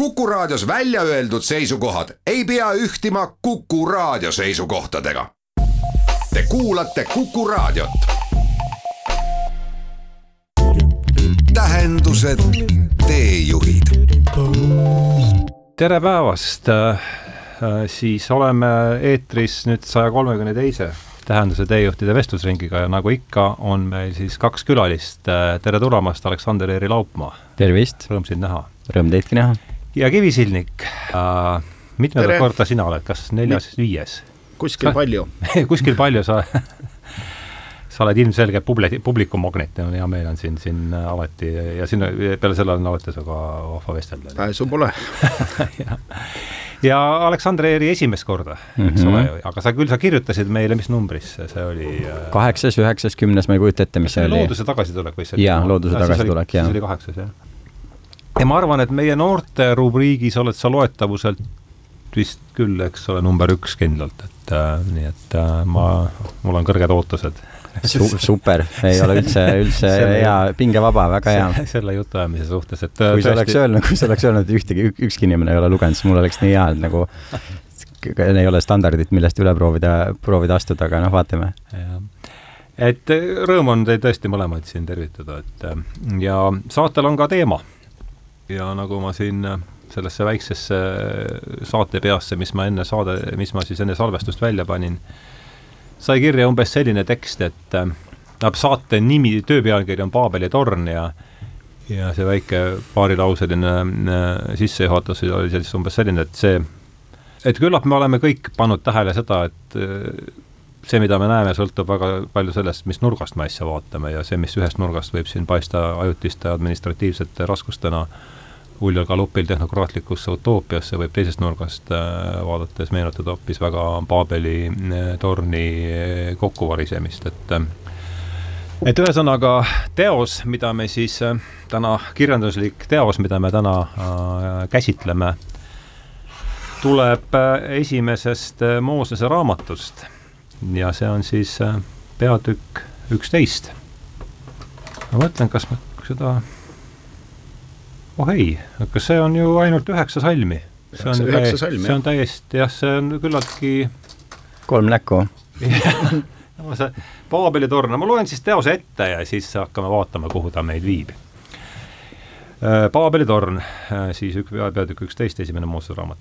Kuku Raadios välja öeldud seisukohad ei pea ühtima Kuku Raadio seisukohtadega. Te kuulate Kuku Raadiot. tähendused, teejuhid. tere päevast, siis oleme eetris nüüd saja kolmekümne teise tähenduse teejuhtide vestlusringiga ja nagu ikka, on meil siis kaks külalist. tere tulemast, Aleksander Eeri Laupmaa. tervist. Rõõm sind näha. Rõõm teidki näha. Ja Kivisilnik äh,, mitmendat korda sina oled, kas neljas, viies? kuskil palju kuskil palju sa sa oled ilmselge publi-, publikumagnet ja hea meel on sind siin alati ja siin peale selle on alati sinuga vahva vestelda. pääsu pole ja, ja Aleksander Eeri esimest korda mm, -hmm. eks ole, Mhm. aga sa küll, sa kirjutasid meile, mis numbris see oli? kaheksas, üheksas, kümnes, ma ei kujuta ette, mis see oli. looduse tagasitulek või see? jaa, looduse tagasitulek, jah. siis oli kaheksas, jah. Ja ma arvan, et meie noorte rubriigis oled sa loetavuselt vist küll, eks ole, number üks kindlalt, et äh, nii et äh, ma, mul on kõrged ootused Su. super, ei ole üldse, üldse hea, pingevaba, väga hea. selle jutuajamise suhtes, et äh, kui sa oleks öelnud, kui sa oleks öelnud, et ühtegi, ükski inimene ei ole lugenud, siis mul oleks nii hea, et nagu ei ole standardit, millest üle proovida, proovida astuda, aga noh, vaatame. et äh, rõõm on teid tõesti mõlemaid siin tervitada, et äh, ja saatel on ka teema. Ja nagu ma siin äh, sellesse väiksesse äh, saatepeasse, mis ma enne saade, mis ma siis enne salvestust välja panin, sai kirja umbes selline tekst, et äh, saate nimi, töö pealkiri on Paabeli torn ja ja see väike paarilauseline äh, sissejuhatus oli siis umbes selline, et see, et küllap me oleme kõik pannud tähele seda, et äh, see, mida me näeme, sõltub väga palju sellest, mis nurgast me asja vaatame ja see, mis ühest nurgast võib siin paista ajutiste administratiivsete raskustena uljal galopil tehnokraatlikusse utoopiasse, võib teisest nurgast äh, vaadates meenutada hoopis väga Paabeli äh, torni äh, kokkuvarisemist, et et ühesõnaga teos, mida me siis täna, kirjanduslik teos, mida me täna käsitleme, tuleb esimesest Moosese raamatust ja see on siis peatükk üksteist. ma mõtlen, kas ma seda, oh ei, kas see on ju ainult üheksa salmi? see on, Üheksa- salmi, see jah. on täiesti jah, see on küllaltki kolm näkku. no see Paabeli torn, ma loen siis teose ette ja siis hakkame vaatama, kuhu ta meid viib. Paabeli torn, siis ük- peatükk üksteist, esimene Moosese raamat.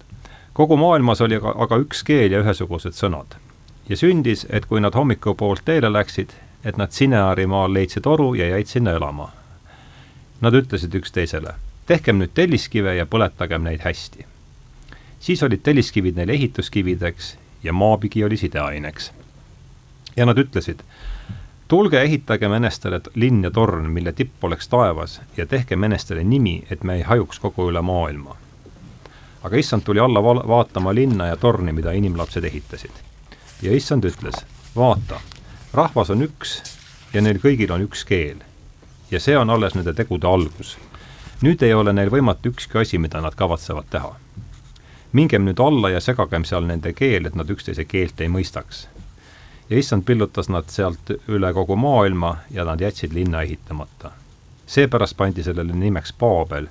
kogu maailmas oli aga, aga üks keel ja ühesugused sõnad. ja sündis, et kui nad hommikupoolt teele läksid, et nad Sineari maal leidsid oru ja jäid sinna elama. Nad ütlesid üksteisele, tehkem nüüd telliskive ja põletagem neid hästi. siis olid telliskivid neile ehituskivideks ja maapigi oli sideaineks ja nad ütlesid, tulge ehitagem enestele linn ja torn, mille tipp oleks taevas ja tehkem enestele nimi, et me ei hajuks kogu üle maailma. aga issand tuli alla val- vaatama linna ja torni, mida inimlapsed ehitasid. ja issand ütles, vaata, rahvas on üks ja neil kõigil on üks keel. ja see on alles nende tegude algus. Nüüd ei ole neil võimatu ükski asi, mida nad kavatsevad teha. mingem nüüd alla ja segagem seal nende keel, et nad üksteise keelt ei mõistaks ja issand pillutas nad sealt üle kogu maailma ja nad jätsid linna ehitamata. seepärast pandi sellele nimeks Paabel,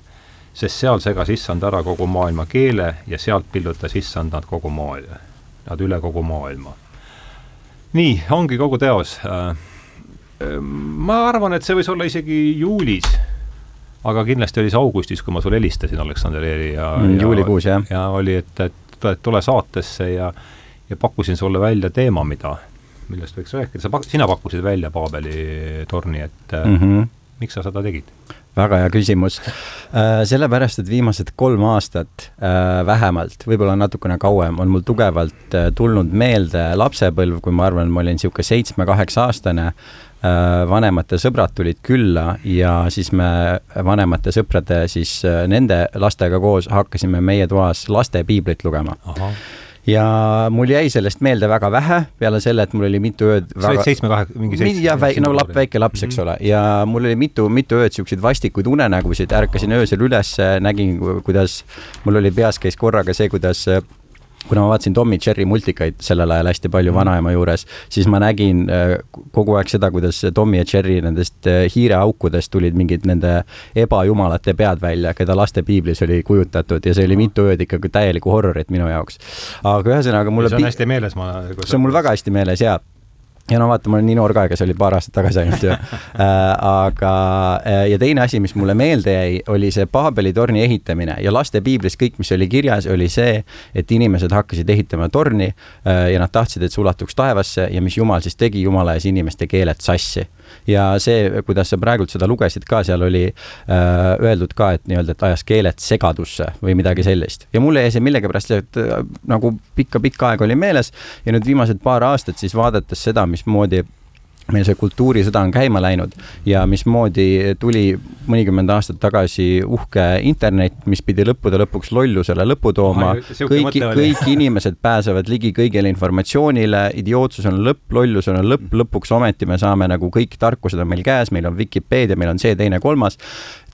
sest seal segas issand ära kogu maailma keele ja sealt pillutas issand nad kogu maailma, nad üle kogu maailma. nii, ongi kogu teos. ma arvan, et see võis olla isegi juulis, aga kindlasti oli see augustis, kui ma sulle helistasin, Aleksander Eeri ja Mm, ja- juulikuus, jah. ja oli, et, et, et tule saatesse ja ja pakkusin sulle välja teema, mida, millest võiks rääkida, sa pak-, sina pakkusid välja Paabeli torni, et mm mm. -hmm. miks sa seda tegid? väga hea küsimus. sellepärast, et viimased kolm aastat äh, vähemalt, võib-olla natukene kauem, on mul tugevalt äh, tulnud meelde lapsepõlv, kui ma arvan, ma olin niisugune seitsme-kaheksa-aastane. Vanemate sõbrad tulid külla ja siis me vanemate sõprade siis äh, nende lastega koos hakkasime meie toas laste piiblit lugema. Ja mul jäi sellest meelde väga vähe, peale selle, et mul oli mitu ööd sa olid seitsme-kahe, mingi mingi jah, väike, no lapp, väike laps, eks Mhm. ole, ja mul oli mitu, mitu ööd siukseid vastikuid unenägusid, ärkasin öösel üles, nägin, kuidas mul oli peas käis korraga see, kuidas äh, kuna ma vaatasin Tommy Cherry multikaid sellel ajal hästi palju Mhm. vanaema juures, siis ma nägin äh, kogu aeg seda, kuidas Tommy ja Cherry nendest äh, hiireaukudest tulid mingid nende ebajumalate pead välja, keda laste piiblis oli kujutatud ja see oli mitu ööd ikkagi täielikku horrorit minu jaoks. aga ühesõnaga mulle see on hästi meeles, ma see on mul väga hästi meeles ja ja no vaata, ma olen nii noor ka, ega see oli paar aastat tagasi ainult ju äh,. aga, ja teine asi, mis mulle meelde jäi, oli see Paabeli torni ehitamine ja laste piiblis kõik, mis oli kirjas, oli see, et inimesed hakkasid ehitama torni äh, ja nad tahtsid, et see ulatuks taevasse ja mis jumal siis tegi, jumal ajas inimeste keeled sassi ja see, kuidas sa praegult seda lugesid ka, seal oli äh, öeldud ka, et nii-öelda, et ajas keeled segadusse või midagi sellist. ja mulle jäi see millegipärast äh, nagu pikka-pikka aega oli meeles ja nüüd viimased paar aastat siis vaadates seda, mismoodi meil see kultuurisõda on käima läinud ja mismoodi tuli mõnikümmend aastat tagasi uhke internet, mis pidi lõppude lõpuks lollusele lõpu tooma. kõik, kõik inimesed pääsevad ligi kõigile informatsioonile, idiootsus on lõpp, lollus on lõpp, lõpuks ometi me saame nagu kõik tarkused on meil käes, meil on Vikipeedia, meil on see, teine, kolmas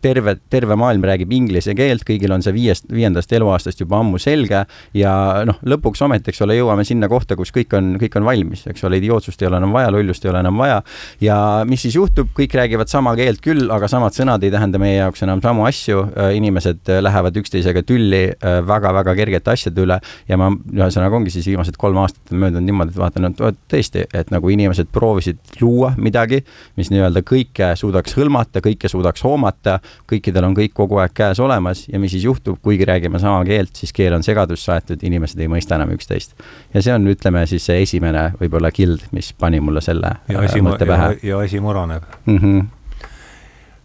terve, terve maailm räägib inglise keelt, kõigil on see viiest, viiendast eluaastast juba ammu selge ja noh, lõpuks ometi, eks ole, jõuame sinna kohta, kus kõik on, kõik on valmis, eks ole, idiootsust ei ole enam vaja, lollust ei ole enam vaja. ja mis siis juhtub, kõik räägivad sama keelt küll, aga samad sõnad ei tähenda meie jaoks enam samu asju. inimesed lähevad üksteisega tülli väga-väga kergete asjade üle ja ma ühesõnaga ongi siis viimased kolm aastat on möödunud niimoodi, et vaatan, et tõesti, et nagu inimesed proovisid luua midagi, mis nii-öelda kõike suudaks hõlmata, kõike suudaks hoomata kõikidel on kõik kogu aeg käes olemas ja mis siis juhtub, kuigi räägime sama keelt, siis keel on segadusse aetud, inimesed ei mõista enam üksteist. ja see on, ütleme siis see esimene võib-olla kild, mis pani mulle selle ja asi, mõtte pähe. ja asi muraneb mm. -hmm.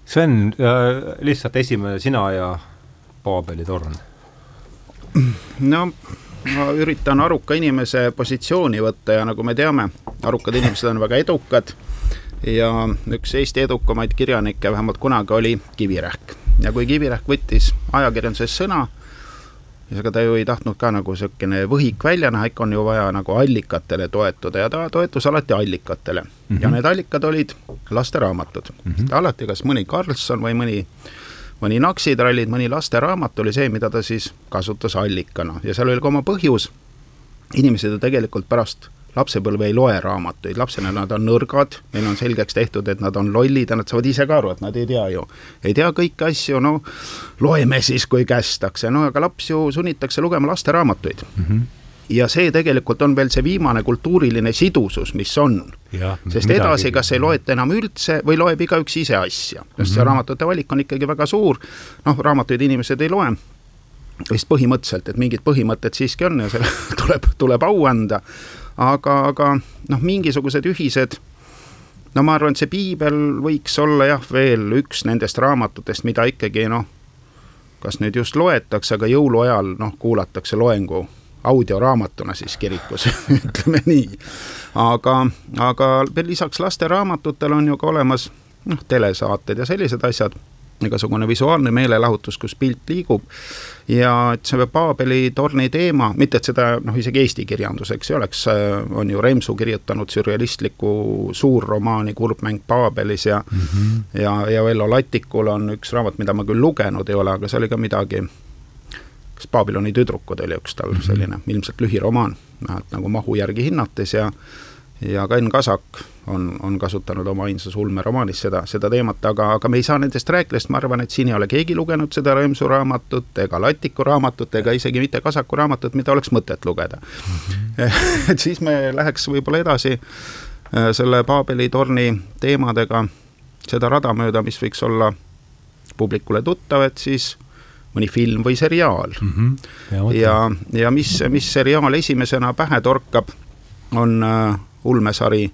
Sven äh,, lihtsalt esimene sina ja Paabeli torn. no ma üritan aruka inimese positsiooni võtta ja nagu me teame, arukad inimesed on väga edukad ja üks Eesti edukamaid kirjanikke vähemalt kunagi oli Kivirähk. ja kui Kivirähk võttis ajakirjanduses sõna, siis ega ta ju ei tahtnud ka nagu niisugune võhik välja näha, ikka on ju vaja nagu allikatele toetuda ja ta toetus alati allikatele mm. -hmm. ja need allikad olid lasteraamatud mm. -hmm. alati kas mõni Karlsson või mõni mõni Naksitrallid, mõni lasteraamat oli see, mida ta siis kasutas allikana ja seal oli ka oma põhjus. inimesed ju tegelikult pärast lapsepõlve ei loe raamatuid, lapsena nad on nõrgad, meil on selgeks tehtud, et nad on lollid ja nad saavad ise ka aru, et nad ei tea ju, ei tea kõiki asju, no loeme siis, kui kästakse, no aga laps ju sunnitakse lugema lasteraamatuid mm. -hmm ja see tegelikult on veel see viimane kultuuriline sidusus, mis on. sest midagi. edasi, kas ei loeta enam üldse või loeb igaüks ise asja, sest mm -hmm. see raamatute valik on ikkagi väga suur. noh, raamatuid inimesed ei loe vist põhimõtteliselt, et mingid põhimõtted siiski on ja selle tuleb, tuleb au anda aga, aga noh, mingisugused ühised no ma arvan, et see piibel võiks olla jah, veel üks nendest raamatutest, mida ikkagi noh, kas nüüd just loetakse, aga jõuluajal noh, kuulatakse loengu audioraamatuna siis kirikus ütleme nii. aga, aga lisaks lasteraamatutele on ju ka olemas noh, telesaated ja sellised asjad igasugune visuaalne meelelahutus, kus pilt liigub. ja et see Paabeli torni teema, mitte et seda noh, isegi eesti kirjanduseks ei oleks, on ju Remsu kirjutanud sürrealistliku suurromaani Kurbmäng Paabelis ja mm, -hmm. ja, ja Vello Latikul on üks raamat, mida ma küll lugenud ei ole, aga see oli ka midagi kas Babyloni tüdrukud oli üks tal selline ilmselt lühiromaan, vähemalt nagu mahu järgi hinnates ja ja ka Enn Kasak on, on kasutanud oma ainsas ulmeromaanis seda, seda teemat, aga, aga me ei saa nendest rääkida, sest ma arvan, et siin ei ole keegi lugenud seda Remsu raamatut ega Latiku raamatut ega isegi mitte Kasaku raamatut, mida oleks mõtet lugeda et siis me läheks võib-olla edasi äh, selle Paabeli torni teemadega seda rada mööda, mis võiks olla publikule tuttav, et siis mõni film või seriaal mm. -hmm. ja, ja, ja mis, mis seriaal esimesena pähe torkab, on äh, ulmesari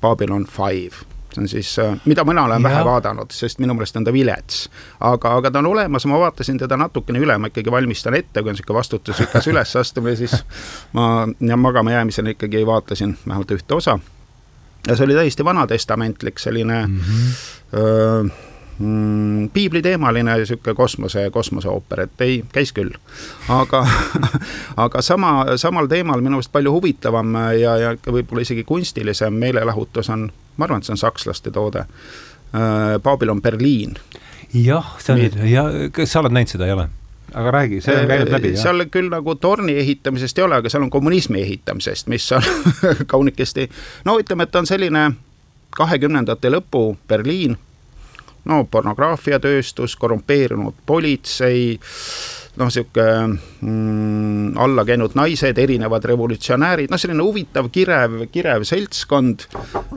Babylon Five see on siis, mida mina olen ja. vähe vaadanud, sest minu meelest on ta vilets. aga, aga ta on olemas, ma vaatasin teda natukene üle, ma ikkagi valmistan ette, kui on niisugune vastutusrikas ülesastumine, siis ma magama jäämisel ikkagi vaatasin vähemalt ühte osa. ja see oli täiesti vanatestamentlik selline mm -hmm. öö, mm, piibliteemaline niisugune kosmose, kosmoseooper, et ei, käis küll. aga aga sama, samal teemal minu meelest palju huvitavam ja, ja võib-olla isegi kunstilisem meelelahutus on, ma arvan, et see on sakslaste toode, Babylon Berliin. jah, see on nüüd, ja kas sa oled näinud seda, ei ole? aga räägi, see on käinud läbi, jah? seal küll nagu torni ehitamisest ei ole, aga seal on kommunismi ehitamisest, mis on kaunikesti, no ütleme, et on selline kahekümnendate lõpu Berliin, no pornograafiatööstus, korrumpeerunud politsei, noh, sihuke mm, alla käinud naised, erinevad revolutsionäärid, noh, selline huvitav, kirev, kirev seltskond.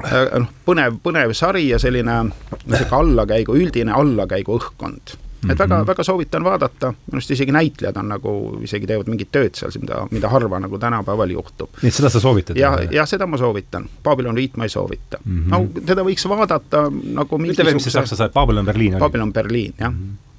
Äh, noh, põnev, põnev sari ja selline sihuke allakäigu, üldine allakäigu õhkkond et väga, mhm. väga soovitan vaadata, minu arust isegi näitlejad on nagu, isegi teevad mingit tööd seal, mida, mida harva nagu tänapäeval juhtub. nii et seda sa soovitad? ja, ja seda ma soovitan, Babylon Riit ma ei soovita mm. -hmm. no teda võiks vaadata nagu ütle veel, mis see saksa sai, Babylon Berliin oli? Babylon Berliin, jah mm. -hmm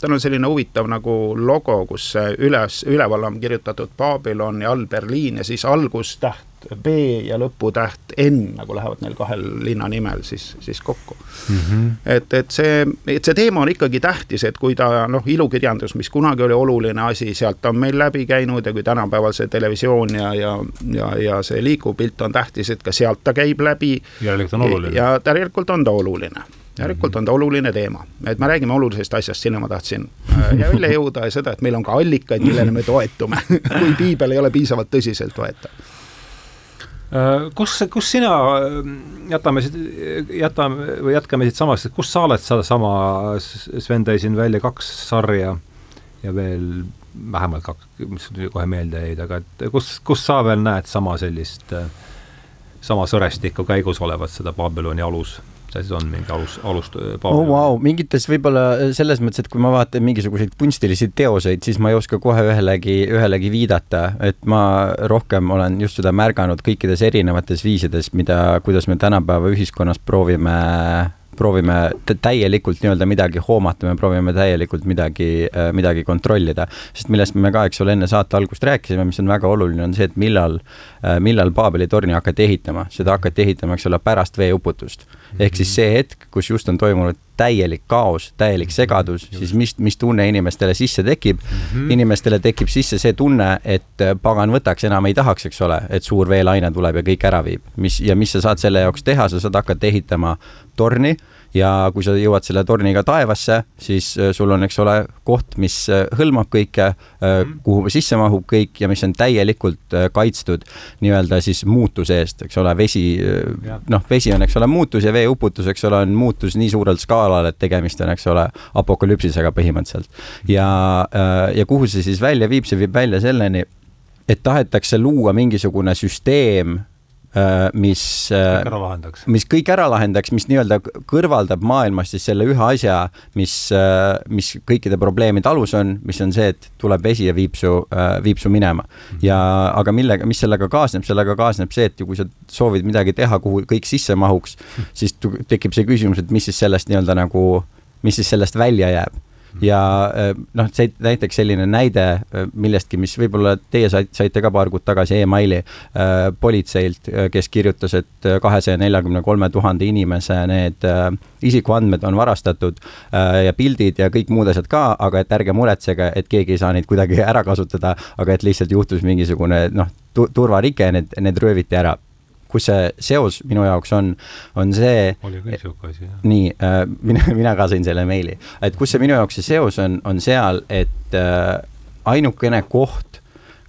tal on selline huvitav nagu logo, kus üles, üleval on kirjutatud Babylon ja all Berliin ja siis algustäht B ja lõputäht N nagu lähevad neil kahel linna nimel siis, siis kokku mm. -hmm. et, et see, et see teema on ikkagi tähtis, et kui ta noh, ilukirjandus, mis kunagi oli oluline asi, sealt on meil läbi käinud ja kui tänapäeval see televisioon ja, ja, ja, ja see liikuv pilt on tähtis, et ka sealt ta käib läbi. järelikult on oluline. ja järelikult on ta oluline järelikult on ta oluline teema, et me räägime olulisest asjast, sinna ma tahtsin äh, välja jõuda ja seda, et meil on ka allikaid, millele me toetume. Kui piibel ei ole piisavalt tõsiselt võetav. Äh, kus, kus sina, äh, jätame, jätame või jätkame siitsamast, et kus sa oled sedasama, Sven tõi siin välja kaks sarja ja veel vähemalt kaks, mis kohe meelde jäid, aga et kus, kus sa veel näed sama sellist, sama sõrestikku käigus olevat seda Babyloni alus ta siis on mingi alus, alust-. oh vau, mingites võib-olla äh, selles mõttes, et kui ma vaatan mingisuguseid kunstilisi teoseid, siis ma ei oska kohe ühelegi, ühelegi viidata, et ma rohkem olen just seda märganud kõikides erinevates viisides, mida, kuidas me tänapäeva ühiskonnas proovime proovime täielikult nii-öelda midagi hoomata, me proovime täielikult midagi, äh, midagi kontrollida. sest millest me ka, eks ole, enne saate algust rääkisime, mis on väga oluline, on see, et millal, äh, millal Paabeli torni hakati ehitama. seda hakati ehitama, eks ole, pärast veeuputust. Ehk siis see hetk, kus just on toimunud täielik kaos, täielik segadus, siis mis, mis tunne inimestele sisse tekib mm? -hmm. inimestele tekib sisse see tunne, et äh, pagan võtaks, enam ei tahaks, eks ole, et suur veelaine tuleb ja kõik ära viib. mis, ja mis sa saad selle jaoks teha, sa saad hakata ehitama torni ja kui sa jõuad selle torniga taevasse, siis äh, sul on, eks ole, koht, mis äh, hõlmab kõike, äh, mhm. kuhu sisse mahub kõik ja mis on täielikult kaitstud nii-öelda siis muutuse eest, eks ole, vesi, noh, vesi on, eks ole, muutus ja veeuputus, eks ole, on muutus nii suurel skaalal, et tegemist on, eks ole, apokalüpsisega põhimõtteliselt. ja, ja kuhu see siis välja viib, see viib välja selleni, et tahetakse luua mingisugune süsteem Äh, mis, äh, mis kõik ära lahendaks, mis nii-öelda kõrvaldab maailmast siis selle ühe asja, mis, äh, mis kõikide probleemide alus on, mis on see, et tuleb vesi ja viib su, viib su minema. Mhm. ja aga millega, mis sellega kaasneb, sellega kaasneb see, et kui sa soovid midagi teha, kuhu kõik sisse mahuks, mhm. siis tekib see küsimus, et mis siis sellest nii-öelda nagu, mis siis sellest välja jääb ja äh, noh, see näiteks selline näide äh, millestki, mis võib-olla teie saite, ka paar kuud tagasi emaili äh, politseilt, kes kirjutas, et kahesaja neljakümne kolme tuhande inimese need äh, isikuandmed on varastatud äh, ja pildid ja kõik muud asjad ka, aga et ärge muretsege, et keegi ei saa neid kuidagi ära kasutada, aga et lihtsalt juhtus mingisugune noh, turvarike, need, need rööviti ära kus see seos minu jaoks on, on see. oli küll sihuke asi, jah. nii äh,, mina, mina ka sain selle meili, et kus see minu jaoks see seos on, on seal, et äh, ainukene koht,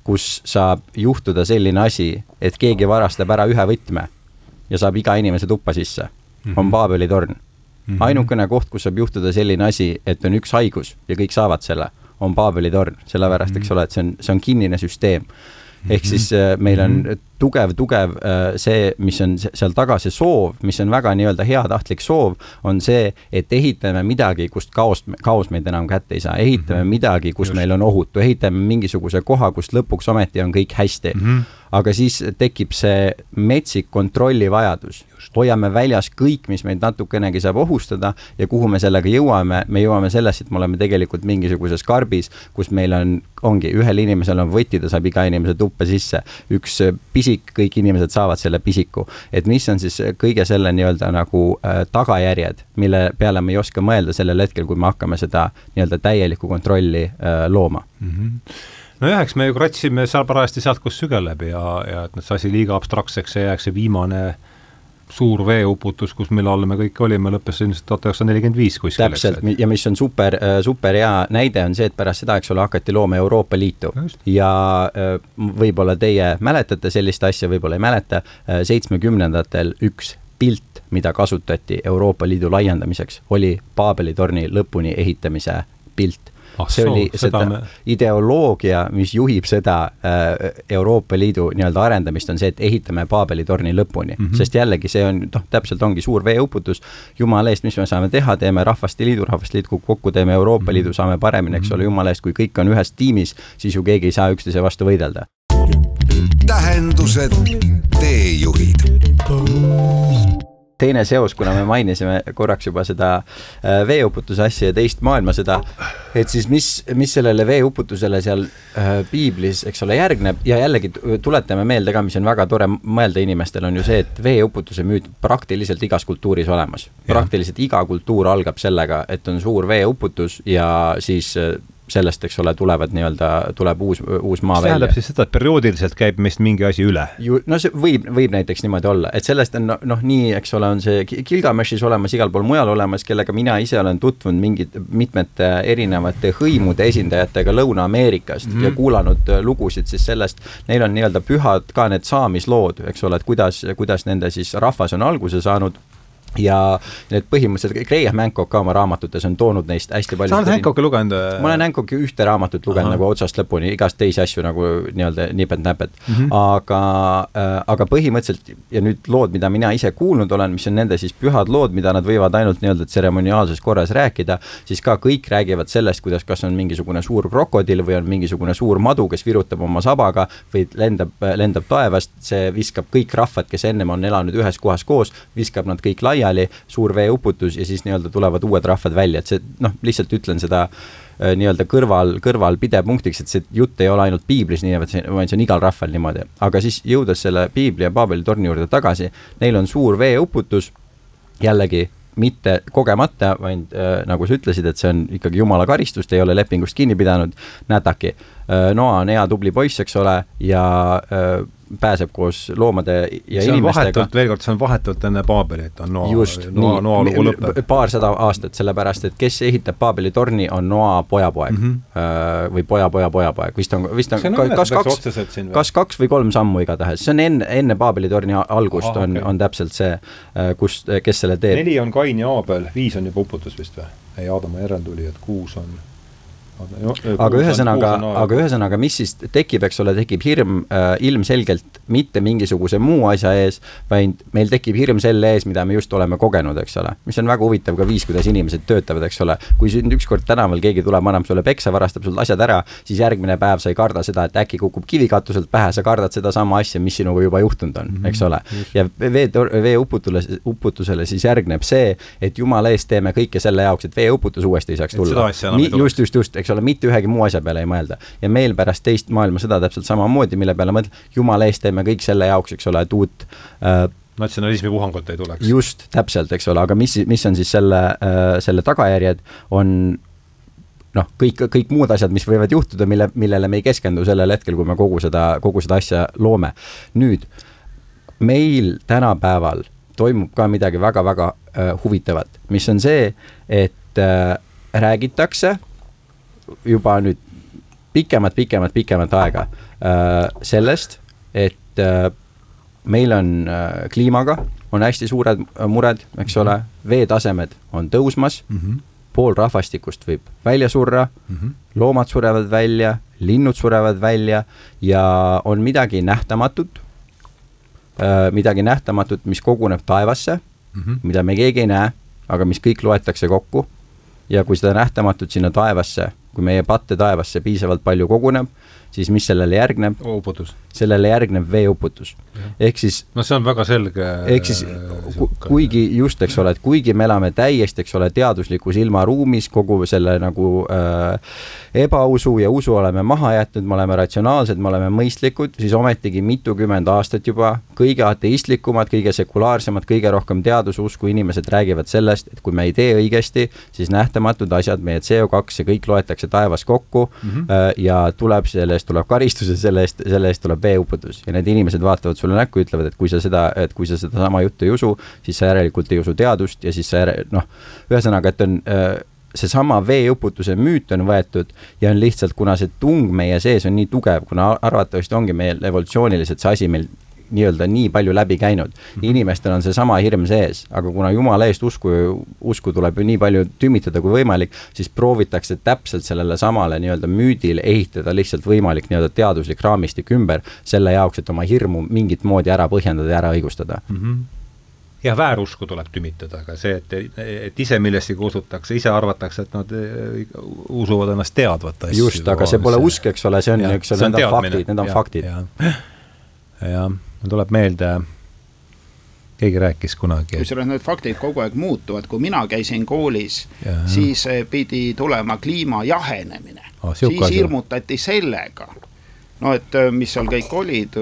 kus saab juhtuda selline asi, et keegi varastab ära ühe võtme ja saab iga inimese tuppa sisse mm, -hmm. on mhm. Paabeli torn mm. -hmm. ainukene koht, kus saab juhtuda selline asi, et on üks haigus ja kõik saavad selle, on Paabeli torn, sellepärast eks ole, et see on, see on kinnine süsteem ehk mhm. siis äh, meil on mhm. Tugev, tugev äh, see, mis on seal taga, see soov, mis on väga nii-öelda heatahtlik soov, on see, et ehitame midagi, kust kaost, kaos meid enam kätte ei saa, ehitame mm -hmm. midagi, kus Just. meil on ohutu, ehitame mingisuguse koha, kust lõpuks ometi on kõik hästi mm. -hmm aga siis tekib see metsik kontrollivajadus. hoiame väljas kõik, mis meid natukenegi saab ohustada ja kuhu me sellega jõuame, me jõuame sellesse, et me oleme tegelikult mingisuguses karbis, kus meil on, ongi, ühel inimesel on võti, ta saab iga inimese tuppa sisse, üks pisik, kõik inimesed saavad selle pisiku. et mis on siis kõige selle nii-öelda nagu äh, tagajärjed, mille peale me ei oska mõelda sellel hetkel, kui me hakkame seda nii-öelda täielikku kontrolli äh, looma mm. -hmm nojah, eks me ju kratsime seal parajasti sealt, kus sügeleb ja, ja et nüüd see asi liiga abstraktseks ei jääks, see viimane suur veeuputus, kus, mille all me kõik olime, lõppes ilmselt tuhat üheksasada nelikümmend viis kuskil. täpselt ja mis on super, äh, super hea näide, on see, et pärast seda, eks ole, hakati looma Euroopa Liitu. ja äh, võib-olla teie mäletate sellist asja, võib-olla ei mäleta, äh, seitsmekümnendatel üks pilt, mida kasutati Euroopa Liidu laiendamiseks, oli Paabeli torni lõpuni ehitamise pilt ah, see oli seda me... ideoloogia, mis juhib seda äh, Euroopa Liidu nii-öelda arendamist, on see, et ehitame Paabeli torni lõpuni mm. -hmm. sest jällegi see on, noh, täpselt ongi suur veeuputus. jumala eest, mis me saame teha, teeme Rahvaste Liidu, Rahvaste Liit kukub kokku, teeme Euroopa mm -hmm. Liidu, saame paremini, eks ole, mhm. jumala eest, kui kõik on ühes tiimis, siis ju keegi ei saa üksteise vastu võidelda. tähendused, teejuhid teine seos, kuna me mainisime korraks juba seda äh, veeuputuse asja ja teist maailmasõda, et siis mis, mis sellele veeuputusele seal äh, piiblis, eks ole, järgneb ja jällegi tuletame meelde ka, mis on väga tore mõelda inimestel, on ju see, et veeuputuse müüt praktiliselt igas kultuuris olemas. praktiliselt iga kultuur algab sellega, et on suur veeuputus ja siis äh, sellest, eks ole, tulevad nii-öelda, tuleb uus, uus maa välja. tähendab siis seda, et perioodiliselt käib meist mingi asi üle? ju, no see võib, võib näiteks niimoodi olla, et sellest on noh, nii, eks ole, on see Gilgameshis olemas, igal pool mujal olemas, kellega mina ise olen tutvunud mingite, mitmete erinevate hõimude esindajatega Lõuna-Ameerikast mm -hmm. ja kuulanud lugusid siis sellest, neil on nii-öelda pühad ka need saamislood, eks ole, et kuidas, kuidas nende siis rahvas on alguse saanud ja need põhimõtteliselt, Graham Hancock ka oma raamatutes on toonud neist hästi palju. sa oled Hancocki lugenud? ma olen Hancocki ühte raamatut lugenud Aha. nagu otsast lõpuni, igast teisi asju nagu nii-öelda nipet-näpet mm. -hmm. aga äh,, aga põhimõtteliselt ja nüüd lood, mida mina ise kuulnud olen, mis on nende siis pühad lood, mida nad võivad ainult nii-öelda tseremoniaalses korras rääkida, siis ka kõik räägivad sellest, kuidas kas on mingisugune suur krokodill või on mingisugune suur madu, kes virutab oma sabaga või lendab, lendab taevast, see viskab kõik rahvad, kes ennem on elanud ühes kohas koos, viskab nad kõik laiali laiali, suur veeuputus ja siis nii-öelda tulevad uued rahvad välja, et see noh, lihtsalt ütlen seda äh, nii-öelda kõrval, kõrval pidepunktiks, et see jutt ei ole ainult piiblis nii, vaid see, vaid see on igal rahval niimoodi. aga siis jõudes selle piibli ja Paabeli torni juurde tagasi, neil on suur veeuputus, jällegi mitte kogemata, vaid äh, nagu sa ütlesid, et see on ikkagi jumala karistus, te ei ole lepingust kinni pidanud, nädaki äh,. Noa on hea tubli poiss, eks ole, ja äh, pääseb koos loomade ja see inimestega. veel kord, see on vahetult enne Paabelit on Noa, Noa, Noa lugu lõpeb. paarsada aastat, sellepärast et kes ehitab Paabeli torni, on Noa pojapoeg mm. -hmm. või poja, poja, pojapoeg, vist on, vist on, on kas kaks, kas kaks või kolm sammu igatahes, see on enne, enne Paabeli torni algust Aha, on okay., on täpselt see, äh, kus, kes selle teeb. neli on Kain ja Aabel, viis on juba uputus vist või? ei, Aadama järeltulijad, kuus on aga ühesõnaga, aga ühesõnaga, mis siis tekib, eks ole, tekib hirm äh, ilmselgelt mitte mingisuguse muu asja ees, vaid meil tekib hirm selle ees, mida me just oleme kogenud, eks ole. mis on väga huvitav ka viis, kuidas inimesed töötavad, eks ole. kui sind ükskord tänaval keegi tuleb, annab sulle peksa, varastab sult asjad ära, siis järgmine päev sa ei karda seda, et äkki kukub kivi katuselt pähe, sa kardad sedasama asja, mis sinuga juba juhtunud on mm, -hmm. eks ole. ja vee, veeuputule, uputusele siis järgneb see, et jumala eest teeme kõike selle jaoks, et veeuputus uuesti ei saaks tulla. just, just, just, eks ole, mitte ühegi muu asja peale ei mõelda. ja meil pärast teist maailmasõda täpselt samamoodi, mille peale mõtled, jumala eest teeme kõik selle jaoks, eks ole, et uut äh, natsionalismi puhangut ei tuleks. just, täpselt, eks ole, aga mis, mis on siis selle äh,, selle tagajärjed, on noh, kõik, kõik muud asjad, mis võivad juhtuda, mille, millele me ei keskendu sellel hetkel, kui me kogu seda, kogu seda asja loome. nüüd, meil tänapäeval toimub ka midagi väga-väga äh, huvitavat, mis on see, et äh, räägitakse juba nüüd pikemat, pikemat, pikemat aega äh, sellest, et äh, meil on äh, kliimaga, on hästi suured mured, eks ole, veetasemed on tõusmas mm, -hmm. pool rahvastikust võib välja surra mm, -hmm. loomad surevad välja, linnud surevad välja ja on midagi nähtamatut, midagi nähtamatut, mis koguneb taevasse mm, -hmm. mida me keegi ei näe, aga mis kõik loetakse kokku ja kui seda nähtamatut sinna taevasse kui meie patte taevasse piisavalt palju koguneb, siis mis sellele järgneb? uputus. sellele järgneb veeuputus. ehk siis no see on väga selge ehk siis ku, kuigi just, eks ole, et kuigi me elame täiesti, eks ole, teaduslikus ilmaruumis, kogu selle nagu äh, ebausu ja usu oleme maha jätnud, me oleme ratsionaalsed, me oleme mõistlikud, siis ometigi mitukümmend aastat juba kõige ateistlikumad, kõige sekulaarsemad, kõige rohkem teadususku inimesed räägivad sellest, et kui me ei tee õigesti, siis nähtamatud asjad, meie CO2 ja kõik loetakse taevas kokku mm -hmm. ja tuleb sellest eest tuleb karistus ja selle eest, selle eest tuleb veeuputus ja need inimesed vaatavad sulle näkku ütlevad, et kui sa seda, et kui sa sedasama juttu ei usu, siis sa järelikult ei usu teadust ja siis sa järel-, noh, ühesõnaga, et on äh, seesama veeuputuse müüt on võetud ja on lihtsalt, kuna see tung meie sees on nii tugev, kuna arvatavasti ongi meil evolutsiooniliselt see asi meil nii-öelda nii palju läbi käinud. Mhm. inimestel on seesama hirm sees, aga kuna jumala eest usku, usku tuleb ju nii palju tümitada kui võimalik, siis proovitakse täpselt sellele samale nii-öelda müüdile ehitada lihtsalt võimalik nii-öelda teaduslik raamistik ümber, selle jaoks, et oma hirmu mingit moodi ära põhjendada ja ära õigustada mm. -hmm jah, väärusku tuleb tümitada, aga see, et, et ise millessegi usutakse, ise arvatakse, et nad eh, usuvad ennast teadvat asju. just, aga see pole usk, eks ole, see on, eks ole, need on faktid, need on ja, faktid. Jah, mul tuleb meelde, keegi rääkis kunagi. kusjuures need faktid kogu aeg muutuvad, kui mina käisin koolis, siis eh, pidi tulema kliima jahenemine oh,. siis hirmutati sellega no et äh, mis seal kõik olid,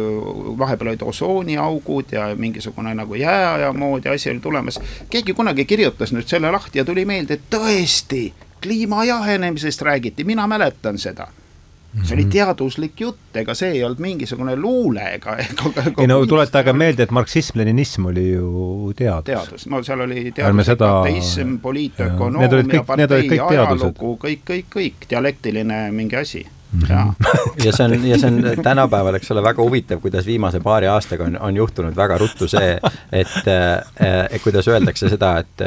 vahepeal olid osooniaugud ja mingisugune nagu jääaja moodi asi oli tulemas. keegi kunagi kirjutas nüüd selle lahti ja tuli meelde, et tõesti, kliima jahenemisest räägiti, mina mäletan seda see oli mhm. teaduslik jutt, ega see ei olnud mingisugune luule ega, ega, ei no tuletage meelde, et marksism-leninism oli ju teadus. teadus, no seal oli teaduslik seda... ateism, poliitökonoomia, partei ajalugu, kõik, kõik, kõik, dialektiline mingi asi ja, ja see on, ja see on tänapäeval, eks ole, väga huvitav, kuidas viimase paari aastaga on, on juhtunud väga ruttu see, et, et kuidas öeldakse seda, et,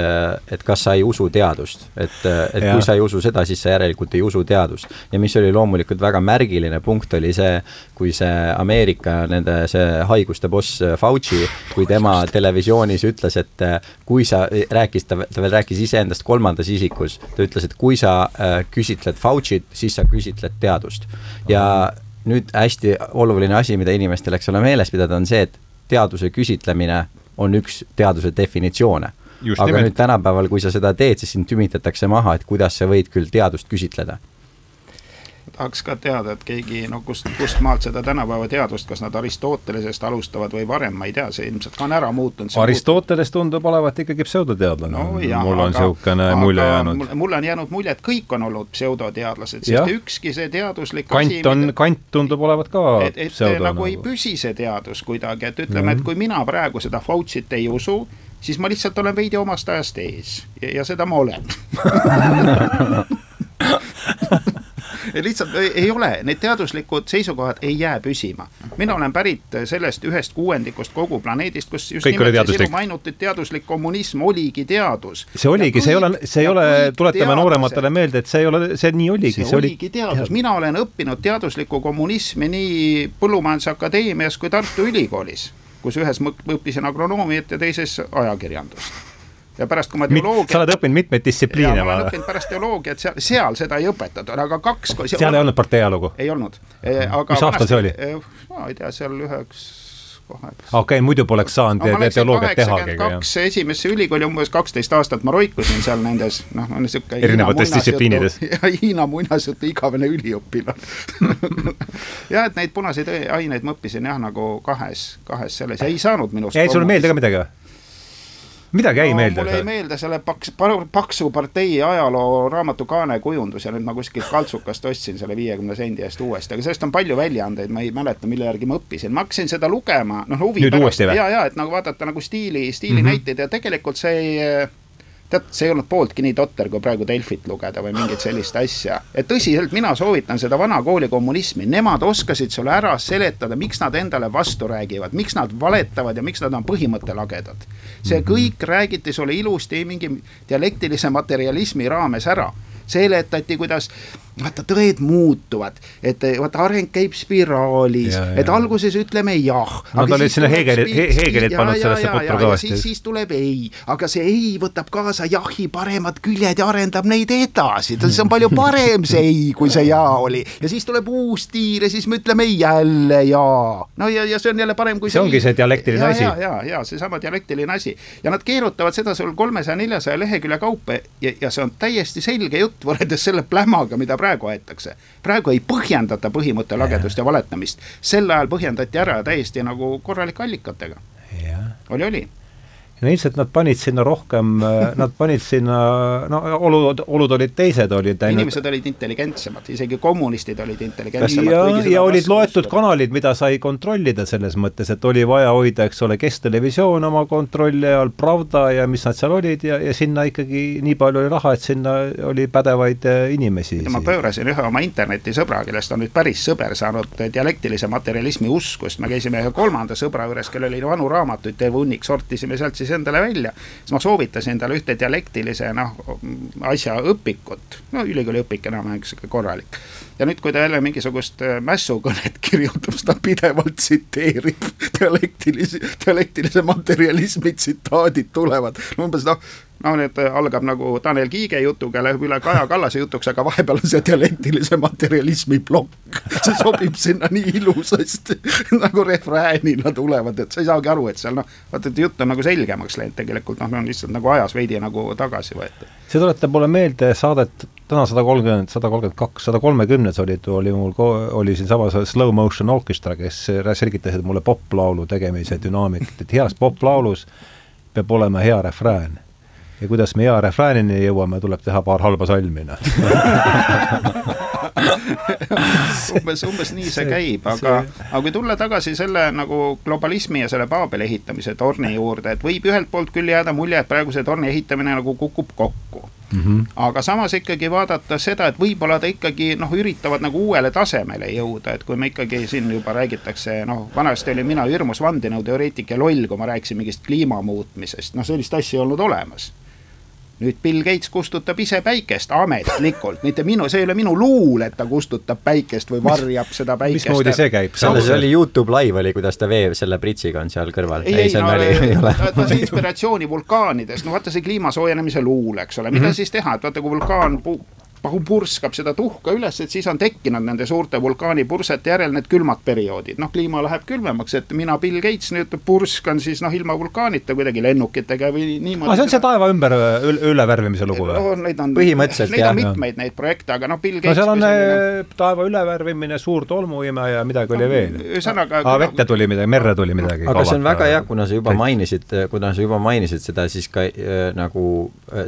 et kas sa ei usu teadust. et, et ja. kui sa ei usu seda, siis sa järelikult ei usu teadust. ja mis oli loomulikult väga märgiline punkt, oli see, kui see Ameerika nende, see haiguste boss Fauci, kui tema televisioonis ütles, et kui sa, rääkis, ta, ta veel rääkis iseendast kolmandas isikus, ta ütles, et kui sa äh, küsitled Fauci't, siis sa küsitled teadust teadust. ja nüüd hästi oluline asi, mida inimestel, eks ole, meeles pidada, on see, et teaduse küsitlemine on üks teaduse definitsioone. aga nimelt. nüüd tänapäeval, kui sa seda teed, siis sind tümitatakse maha, et kuidas sa võid küll teadust küsitleda tahaks ka teada, et keegi, no kust, kust maalt seda tänapäeva teadust, kas nad Aristotelesest alustavad või varem, ma ei tea, see ilmselt on ära muutunud. Aristoteles tundub olevat ikkagi pseudoteadlane no,. mul on niisugune mulje jäänud. mulle on jäänud mulje, et kõik on olnud pseudoteadlased, sest ükski see teaduslik Kant asi, on mida..., Kant tundub olevat ka et, et pseudo, nagu ei püsi see teadus kuidagi, et ütleme mm, -hmm. et kui mina praegu seda Fauci't ei usu, siis ma lihtsalt olen veidi omast ajast ees ja, ja seda ma olen lihtsalt ei, ei ole, need teaduslikud seisukohad ei jää püsima. mina olen pärit sellest ühest kuuendikust kogu planeedist, kus just Kõik nimelt see mainitud teaduslik kommunism oligi teadus. see oligi, see ei ole, see ei ole, tuletame noorematele meelde, et see ei ole, see nii oligi. see, see oligi teadus, mina olen õppinud teaduslikku kommunismi nii Põllumajandusakadeemias kui Tartu Ülikoolis kus ühes õppisin agronoomiat ja teises ajakirjandust ja pärast, kui ma teoloogiat. sa oled õppinud mitmeid distsipliine. ma olen õppinud pärast teoloogiat, seal, seal seda ei õpetatud, aga kaks. seal on... ei olnud partei ajalugu? ei olnud. Eh, mis aastal see oli? Eh, ma ei tea, seal üheks okei okay,, muidu poleks saanud no, teoloogiat tehagi. kaks esimesse ülikooli umbes kaksteist aastat ma roikusin seal nendes, noh, niisugune. erinevates distsipliinides. ja Hiina muinasjutu igavene üliõpilane jah, et neid punaseid aineid ma õppisin jah, nagu kahes, kahes selles ja ei saanud minust. jäi sulle meelde ka midagi või? Midagi jäi no, meelde? mulle jäi meelde selle paks, paksu partei ajaloo raamatu Kaane kujundus ja nüüd ma kuskilt kaltsukast ostsin selle viiekümne sendi eest uuesti, aga sellest on palju väljaandeid, ma ei mäleta, mille järgi ma õppisin, ma hakkasin seda lugema, noh huvi pärast ja, ja et nagu vaadata nagu stiili, stiilinäiteid mm -hmm. ja tegelikult see ei tead, see ei olnud pooltki nii totter, kui praegu Delfit lugeda või mingit sellist asja. et tõsiselt, mina soovitan seda vana kooli kommunismi, nemad oskasid sulle ära seletada, miks nad endale vastu räägivad, miks nad valetavad ja miks nad on põhimõttelagedad. see kõik räägiti sulle ilusti mingi dialektilise materialismi raames ära seletati, kuidas vaata, tõed muutuvad, et vaata, areng käib spiraalis, et alguses ütleme jah. Nad olid sinna Heegelit, Heegelit pannud sellesse putru kõvasti. siis, siis tuleb ei, aga see ei võtab kaasa jahi paremad küljed ja arendab neid edasi, see on palju parem see ei, kui see jaa oli. ja siis tuleb uus tiir ja siis me ütleme jälle jaa. no ja, ja see on jälle parem kui see. see ongi see dialektiline ja, asi. ja, ja, ja seesama dialektiline asi ja nad keerutavad seda sul kolmesaja, neljasaja lehekülje kaupa ja, ja see on täiesti selge jutt võrreldes selle plämaga, mida praegu praegu aetakse. praegu ei põhjendata põhimõtte lagedust ja valetamist, sel ajal põhjendati ära täiesti nagu korralike allikatega. oli, oli ja ilmselt nad panid sinna rohkem, nad panid sinna, no olud, olud olid teised, olid ainult inimesed olid intelligentsemad, isegi kommunistid olid intelligentsemad. ja, ja olid loetud kanalid, mida sai kontrollida selles mõttes, et oli vaja hoida, eks ole, Kesktelevisioon oma kontrolli all, Pravda ja mis nad seal olid ja, ja sinna ikkagi nii palju oli raha, et sinna oli pädevaid äh, inimesi. ma pöörasin ühe oma internetisõbra, kellest on nüüd päris sõber saanud dialektilise materjalismi uskust, me käisime ühe kolmanda sõbra juures, kellel oli vanu raamatuid terve hunnik, sortisime sealt siis siis endale välja. siis ma soovitasin talle ühte dialektilise noh, asja õpikut, no ülikooli õpik enam-vähem sihuke korralik. Ja nüüd, kui ta jälle mingisugust äh, mässukõnet kirjutab, siis ta pidevalt tsiteerib dialektilisi, dialektilise materjalismi tsitaadid tulevad, no umbes noh noh, nüüd algab nagu Tanel Kiige jutuga, läheb üle Kaja Kallase jutuks, aga vahepeal on see dialektilise materjalismi plokk. see sobib sinna nii ilusasti nagu refräänina tulevad, et sa ei saagi aru, et seal noh, vaata, et jutt on nagu selgemaks läinud tegelikult, noh, on lihtsalt nagu ajas veidi nagu tagasi võetud. see tuletab mulle meelde saadet täna sada kolmkümmend, sada kolmkümmend kaks, sada kolmekümnes oli, oli mul, oli siinsamas Slow Motion Orchestra, kes selgitasid mulle poplaulu tegemise dünaamikat, et heas poplaulus peab olema hea refrään. Ja kuidas me hea refräänini jõuame, tuleb teha paar halba salmi, noh. Umbes, umbes nii see käib, aga, aga kui tulla tagasi selle nagu globalismi ja selle Paabeli ehitamise torni juurde, et võib ühelt poolt küll jääda mulje, et praegu see torni ehitamine nagu kukub kokku mm. -hmm. aga samas ikkagi vaadata seda, et võib-olla ta ikkagi noh, üritavad nagu uuele tasemele jõuda, et kui me ikkagi siin juba räägitakse, noh, vanasti olin mina hirmus vandenõuteoreetik ja loll, kui ma rääkisin mingist kliima muutmisest, noh, sellist asja ei olnud olemas nüüd Bill Gates kustutab ise päikest ametlikult, mitte minu, see ei ole minu luul, et ta kustutab päikest või varjab seda päikest. mismoodi see käib? selles oli Youtube live oli, kuidas ta vee selle pritsiga on seal kõrval. ei, ei, no ei ole. ta sai inspiratsiooni vulkaanidest, no vaata see kliima soojenemise luul, eks ole, mida mm -hmm. siis teha, et vaata, kui vulkaan purskab seda tuhka üles, et siis on tekkinud nende suurte vulkaanipursete järel need külmad perioodid. noh, kliima läheb külmemaks, et mina, Bill Gates, nüüd purskan siis noh, ilma vulkaanita kuidagi lennukitega või niimoodi. see on see taeva ümber üle värvimise lugu või no,? Neid on, põhimõtteliselt neid jah. Neid on mitmeid neid projekte, aga noh, Bill Gates. no seal on selline... taeva ülevärvimine, suur tolmuime ja midagi oli veel. ühesõnaga. aa, vette tuli midagi, merre tuli midagi. aga see on väga hea, kuna sa juba mainisid, kuna sa juba mainisid seda, siis ka äh, nagu,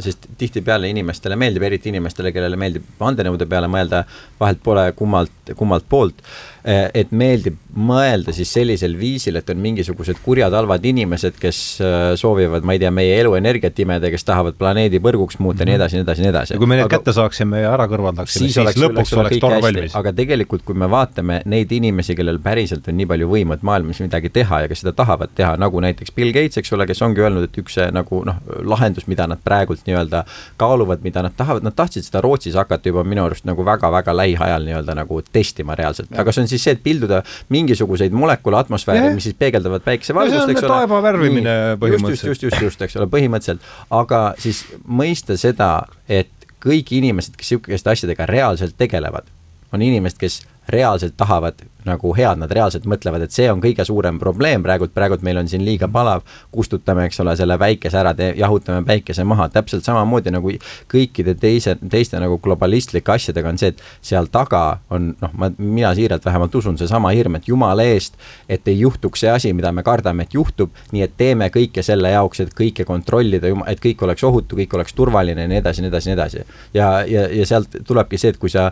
sest tihtipeale inimestele meeldib, eriti inimestele, kellele meeldib vandenõude peale mõelda, vahelt pole kummalt, kummalt poolt et meeldib mõelda siis sellisel viisil, et on mingisugused kurjad halvad inimesed, kes eh, soovivad, ma ei tea, meie elu energiat imeda, kes tahavad planeedi põrguks muuta ja nii edasi, nii edasi, nii edasi. ja kui me need aga, kätte saaksime ja ära kõrvaldaksime, siis, siis oleks, lõpuks oleks, oleks torm valmis. aga tegelikult, kui me vaatame neid inimesi, kellel päriselt on nii palju võimu, et maailmas midagi teha ja kes seda tahavad teha, nagu näiteks Bill Gates, eks ole, kes ongi öelnud, et üks nagu noh, lahendus, mida nad praegult nii-öelda kaaluvad, mida nad tahavad, nad tahtsid seda Rootsis hakata juba minu arust nagu väga-väga lähiajal nii-öelda nagu testima reaalselt, aga see on siis see, et pilduda mingisuguseid molekule atmosfääri, mis siis peegeldavad päikesevalgust, eks ole. taeva värvimine põhimõtteliselt. just, just, just, just, eks ole, põhimõtteliselt, aga siis mõista seda, et kõik inimesed, kes sihukeste asjadega reaalselt tegelevad, on inimesed, kes reaalselt tahavad nagu head, nad reaalselt mõtlevad, et see on kõige suurem probleem praegult, praegult meil on siin liiga palav, kustutame, eks ole, selle päikese ära, jahutame päikese maha, täpselt samamoodi nagu kõikide teise, teiste nagu globalistlike asjadega on see, et seal taga on noh, ma, mina siiralt vähemalt usun, seesama hirm, et jumala eest, et ei juhtuks see asi, mida me kardame, et juhtub, nii et teeme kõike selle jaoks, et kõike kontrollida, et kõik oleks ohutu, kõik oleks turvaline ja nii edasi, nii edasi, nii edasi. ja, ja, ja sealt tulebki see, et kui sa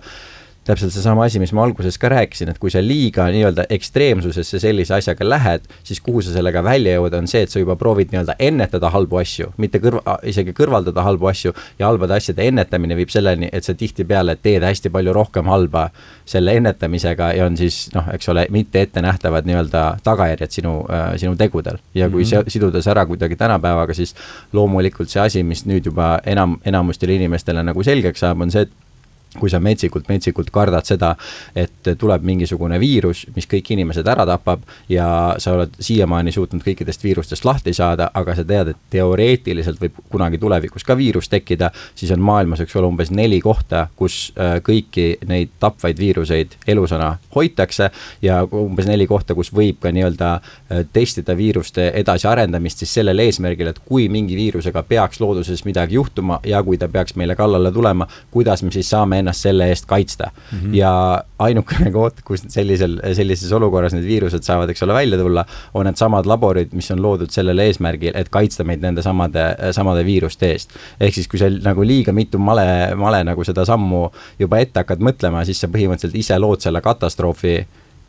täpselt seesama asi, mis ma alguses ka rääkisin, et kui sa liiga nii-öelda ekstreemsusesse sellise asjaga lähed, siis kuhu sa sellega välja jõuad, on see, et sa juba proovid nii-öelda ennetada halbu asju, mitte kõrva, isegi kõrvaldada halbu asju ja halbade asjade ennetamine viib selleni, et sa tihtipeale teed hästi palju rohkem halba selle ennetamisega ja on siis noh, eks ole, mitte ettenähtavad nii-öelda tagajärjed sinu äh,, sinu tegudel. ja kui mm -hmm. siduda see ära kuidagi tänapäevaga, siis loomulikult see asi, mis nüüd juba enam, enamustele inimestele nagu selgeks saab, on see, et kui sa metsikult, metsikult kardad seda, et tuleb mingisugune viirus, mis kõik inimesed ära tapab ja sa oled siiamaani suutnud kõikidest viirustest lahti saada, aga sa tead, et teoreetiliselt võib kunagi tulevikus ka viirus tekkida, siis on maailmas, eks ole, umbes neli kohta, kus äh, kõiki neid tapvaid viiruseid elusana hoitakse ja umbes neli kohta, kus võib ka nii-öelda äh, testida viiruste edasiarendamist siis sellel eesmärgil, et kui mingi viirusega peaks looduses midagi juhtuma ja kui ta peaks meile kallale tulema, kuidas me siis saame saame ennast selle eest kaitsta mm. -hmm. ja ainukene koht, kus sellisel, sellises olukorras need viirused saavad, eks ole, välja tulla, on needsamad laborid, mis on loodud sellel eesmärgil, et kaitsta meid nende samade, samade viiruste eest. ehk siis, kui sa nagu liiga mitu male, male nagu seda sammu juba ette hakkad mõtlema, siis sa põhimõtteliselt ise lood selle katastroofi,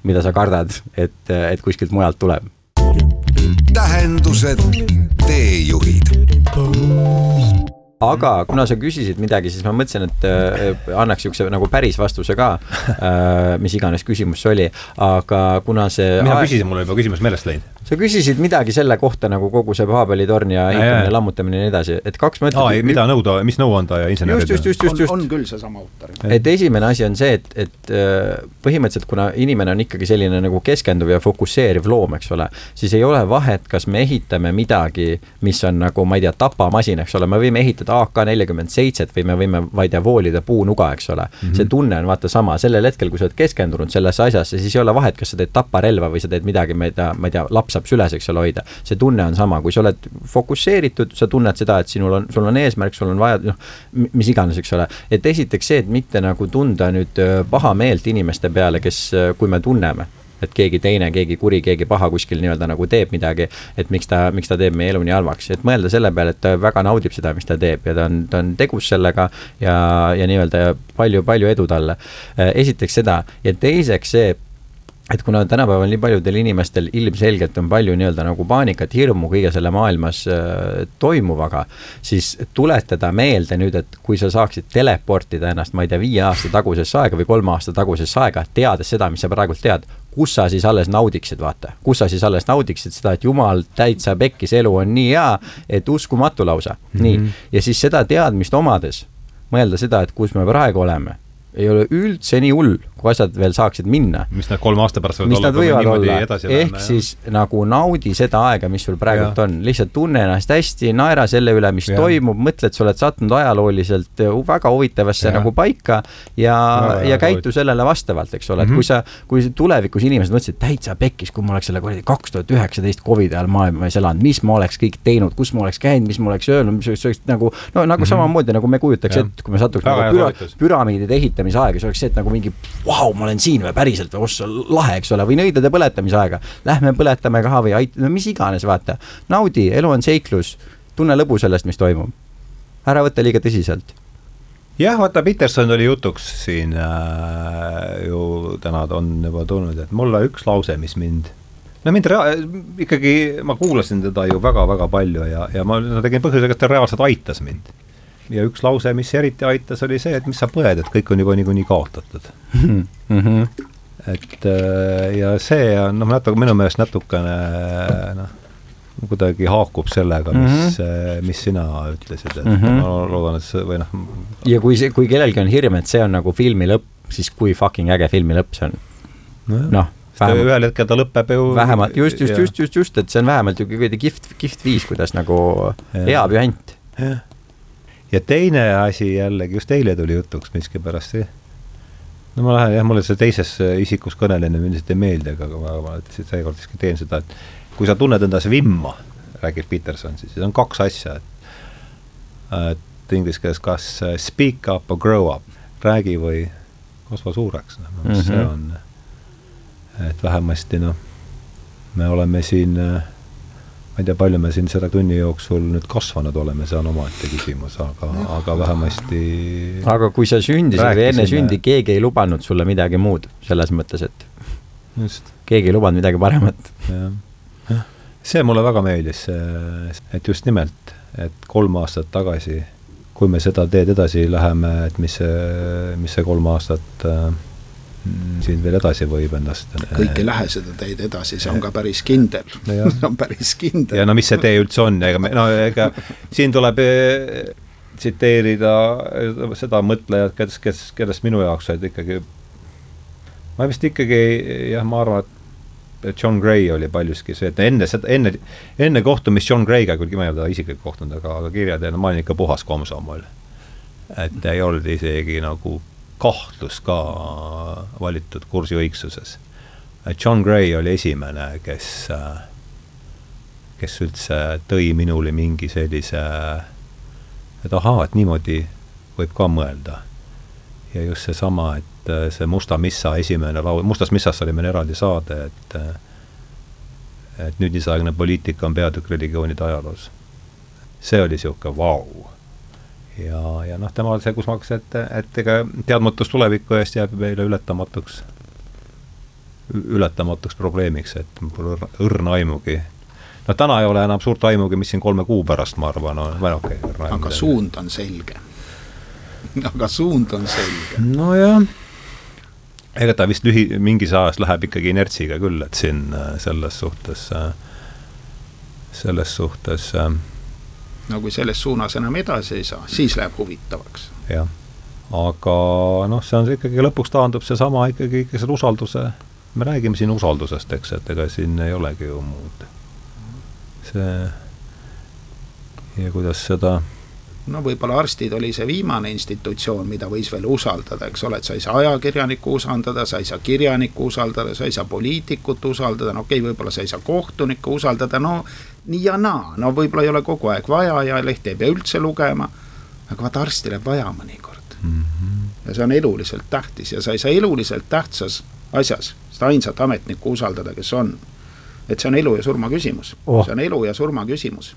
mida sa kardad, et, et kuskilt mujalt tuleb. tähendused, teejuhid aga kuna sa küsisid midagi, siis ma mõtlesin, et äh, annaks niisuguse nagu päris vastuse ka äh,, mis iganes küsimus see oli, aga kuna see mina küsisin, mul oli juba küsimus meelest läinud. Sa küsisid midagi selle kohta nagu kogu see Paabeli torn ja ehitamine, lammutamine ja nii edasi, et kaks mõtet. aa, mida nõuda, mis nõu anda ja insenerid. just, just, just, just, just. on, on küll seesama autor. et esimene asi on see, et, et äh, põhimõtteliselt kuna inimene on ikkagi selline nagu keskenduv ja fokusseeriv loom, eks ole, siis ei ole vahet, kas me ehitame midagi, mis on nagu, ma ei tea, tapamasin, eks ole, me võime ehitada AK nelikümmend seitset või me võime, ma ei tea, voolida puunuga, eks ole mm. -hmm. see tunne on vaata sama, sellel hetkel, kui sa oled keskendunud sellesse asjasse, siis ei ole vahet, kas sa teed taparelva või sa teed midagi, ma ei tea, ma ei tea, laps saab süles, eks ole, hoida. see tunne on sama, kui sa oled fokusseeritud, sa tunned seda, et sinul on, sul on eesmärk, sul on vaja, noh, mis iganes, eks ole. et esiteks see, et mitte nagu tunda nüüd pahameelt inimeste peale, kes, kui me tunneme et keegi teine, keegi kuri, keegi paha kuskil nii-öelda nagu teeb midagi. et miks ta, miks ta teeb meie elu nii halvaks, et mõelda selle peale, et ta väga naudib seda, mis ta teeb ja ta on, ta on tegus sellega. ja, ja nii-öelda palju, palju edu talle. esiteks seda ja teiseks see et kuna tänapäeval nii paljudel inimestel ilmselgelt on palju nii-öelda nagu paanikat, hirmu kõige selle maailmas äh, toimuvaga, siis tuletada meelde nüüd, et kui sa saaksid teleportida ennast, ma ei tea, viie aasta tagusesse aega või kolme aasta tagusesse aega, teades seda, mis sa praegult tead, kus sa siis alles naudiksid, vaata, kus sa siis alles naudiksid seda, et jumal täitsa pekkis, elu on nii hea, et uskumatu lausa mm, -hmm. nii. ja siis seda teadmist omades mõelda seda, et kus me praegu oleme ei ole üldse nii hull, kui asjad veel saaksid minna. mis nad kolme aasta pärast võivad olla, kui me niimoodi olla. edasi läheme. ehk läheme, siis jah. nagu naudi seda aega, mis sul praegult on, lihtsalt tunne ennast hästi, naera selle üle, mis ja. toimub, mõtle, et sa oled sattunud ajalooliselt äh, väga huvitavasse ja. nagu paika ja, ja käitu sellele vastavalt, eks ole, et mm -hmm. kui sa, kui tulevikus inimesed mõtlesid, täitsa pekkis, kui ma oleks selle kuradi kaks tuhat üheksateist Covidi ajal maailmas elanud, mis ma oleks kõik teinud, kus ma oleks käinud, mis ma oleks öelnud, mis oleks nagu, no nagu mm -hmm. samamoodi nagu me kujutaks ette, kui me satuks nagu püra, püramiidide ehitamise aega, see oleks see, et nagu mingi vau, ma olen siin või päriselt või ossa, lahe, eks ole, või nõidade põletamise aega. Lähme põletame ka või ait-, no mis iganes, vaata. naudi, elu on seiklus, tunne lõbu sellest, mis toimub. ära võta liiga tõsiselt jah, vaata, Peterson oli jutuks siin äh, ju täna ta on juba tulnud, et mulle üks lause, mis mind no mind rea-, ikkagi, ma kuulasin teda ju väga-väga palju ja, ja ma tegin põhjusega, et ta reaalselt aitas mind ja üks lause, mis eriti aitas, oli see, et mis sa põed, et kõik on juba niikuinii kaotatud mm. -hmm. et äh, ja see on noh, natuke minu meelest natukene noh, kuidagi haakub sellega, mis mm, -hmm. mis sina ütlesid, et mm -hmm. ma loodan, et see või noh. ja kui see, kui kellelgi on hirm, et see on nagu filmi lõpp, siis kui fucking äge filmi lõpp see on no,. noh vähemalt, ühel hetkel ta lõpeb ju. vähemalt just, just, just, just, just, et see on vähemalt ju kuidagi kihvt, kihvt viis, kuidas nagu hea püant. jah ja teine asi jällegi, just eile tuli jutuks miskipärast, no ma lähen jah, mulle see teises isikus kõnelemine üldiselt ei meeldi, aga ma, ma seekord siiski teen seda, et kui sa tunned endas vimma, räägib Peterson, siis on kaks asja, et et inglise keeles kas speak up or grow up, räägi või kasva suureks, noh, mm -hmm. see on, et vähemasti noh, me oleme siin äh, ma ei tea, palju me siin selle tunni jooksul nüüd kasvanud oleme, see on omaette küsimus, aga, aga vähemasti aga kui sa sündisid või enne sündi, keegi ei lubanud sulle midagi muud, selles mõttes, et just. keegi ei lubanud midagi paremat. jah, see mulle väga meeldis, et just nimelt, et kolm aastat tagasi, kui me seda teed edasi läheme, et mis see, mis see kolm aastat äh, siin veel edasi võib ennast. kõik ei lähe seda teed edasi, see on ka päris kindel no. see on päris kindel. ja no mis see tee üldse on, ega me, no ega siin tuleb eh, tsiteerida seda mõtlejat, kes, kes, kellest minu jaoks olid ikkagi, ma vist ikkagi jah, ma arvan, et John Gray oli paljuski see, et enne seda, enne, enne kohtumist John Gray'ga, kuigi ma ei ole teda isiklikult kohtunud, aga, aga kirjateena ma olin ikka puhas komsoomol. et ei olnud isegi nagu kahtlus ka valitud kursi õigsuses. John Gray oli esimene, kes, kes üldse tõi minule mingi sellise, et ahaa, et niimoodi võib ka mõelda. ja just seesama, et see Musta Missa esimene laul, Mustas Missast oli meil eraldi saade, et et nüüdisaegne poliitika on peatükk religioonide ajaloos. see oli niisugune vau wow.. Ja, ja noh, tema see, kus ma hakkasin, et, et ega teadmatus tuleviku eest jääb meile ületamatuks, ületamatuks probleemiks, et mul pole õrna aimugi no täna ei ole enam suurt aimugi, mis siin kolme kuu pärast, ma arvan, on, või okei okay,. aga suund on selge. aga suund on selge. nojah, ega ta vist lühi, mingis ajas läheb ikkagi inertsiga küll, et siin äh, selles suhtes, äh, selles suhtes. Äh, no kui selles suunas enam edasi ei saa, siis läheb huvitavaks. jah, aga noh, see on ikkagi lõpuks taandub seesama ikkagi ikka selle usalduse, me räägime siin usaldusest, eks, et ega siin ei olegi ju muud see ja kuidas seda no võib-olla arstid oli see viimane institutsioon, mida võis veel usaldada, eks ole, et sa ei saa ajakirjanikku usaldada, sa ei saa kirjanikku usaldada, sa ei saa poliitikut usaldada, no okei okay,, võib-olla sa ei saa kohtunikku usaldada, no nii ja naa, no võib-olla ei ole kogu aeg vaja ja lehti ei pea üldse lugema, aga vaata, arsti läheb vaja mõnikord mm. -hmm. ja see on eluliselt tähtis ja sa ei saa eluliselt tähtsas asjas seda ainsat ametnikku usaldada, kes on et see on elu ja surma küsimus oh., see on elu ja surma küsimus.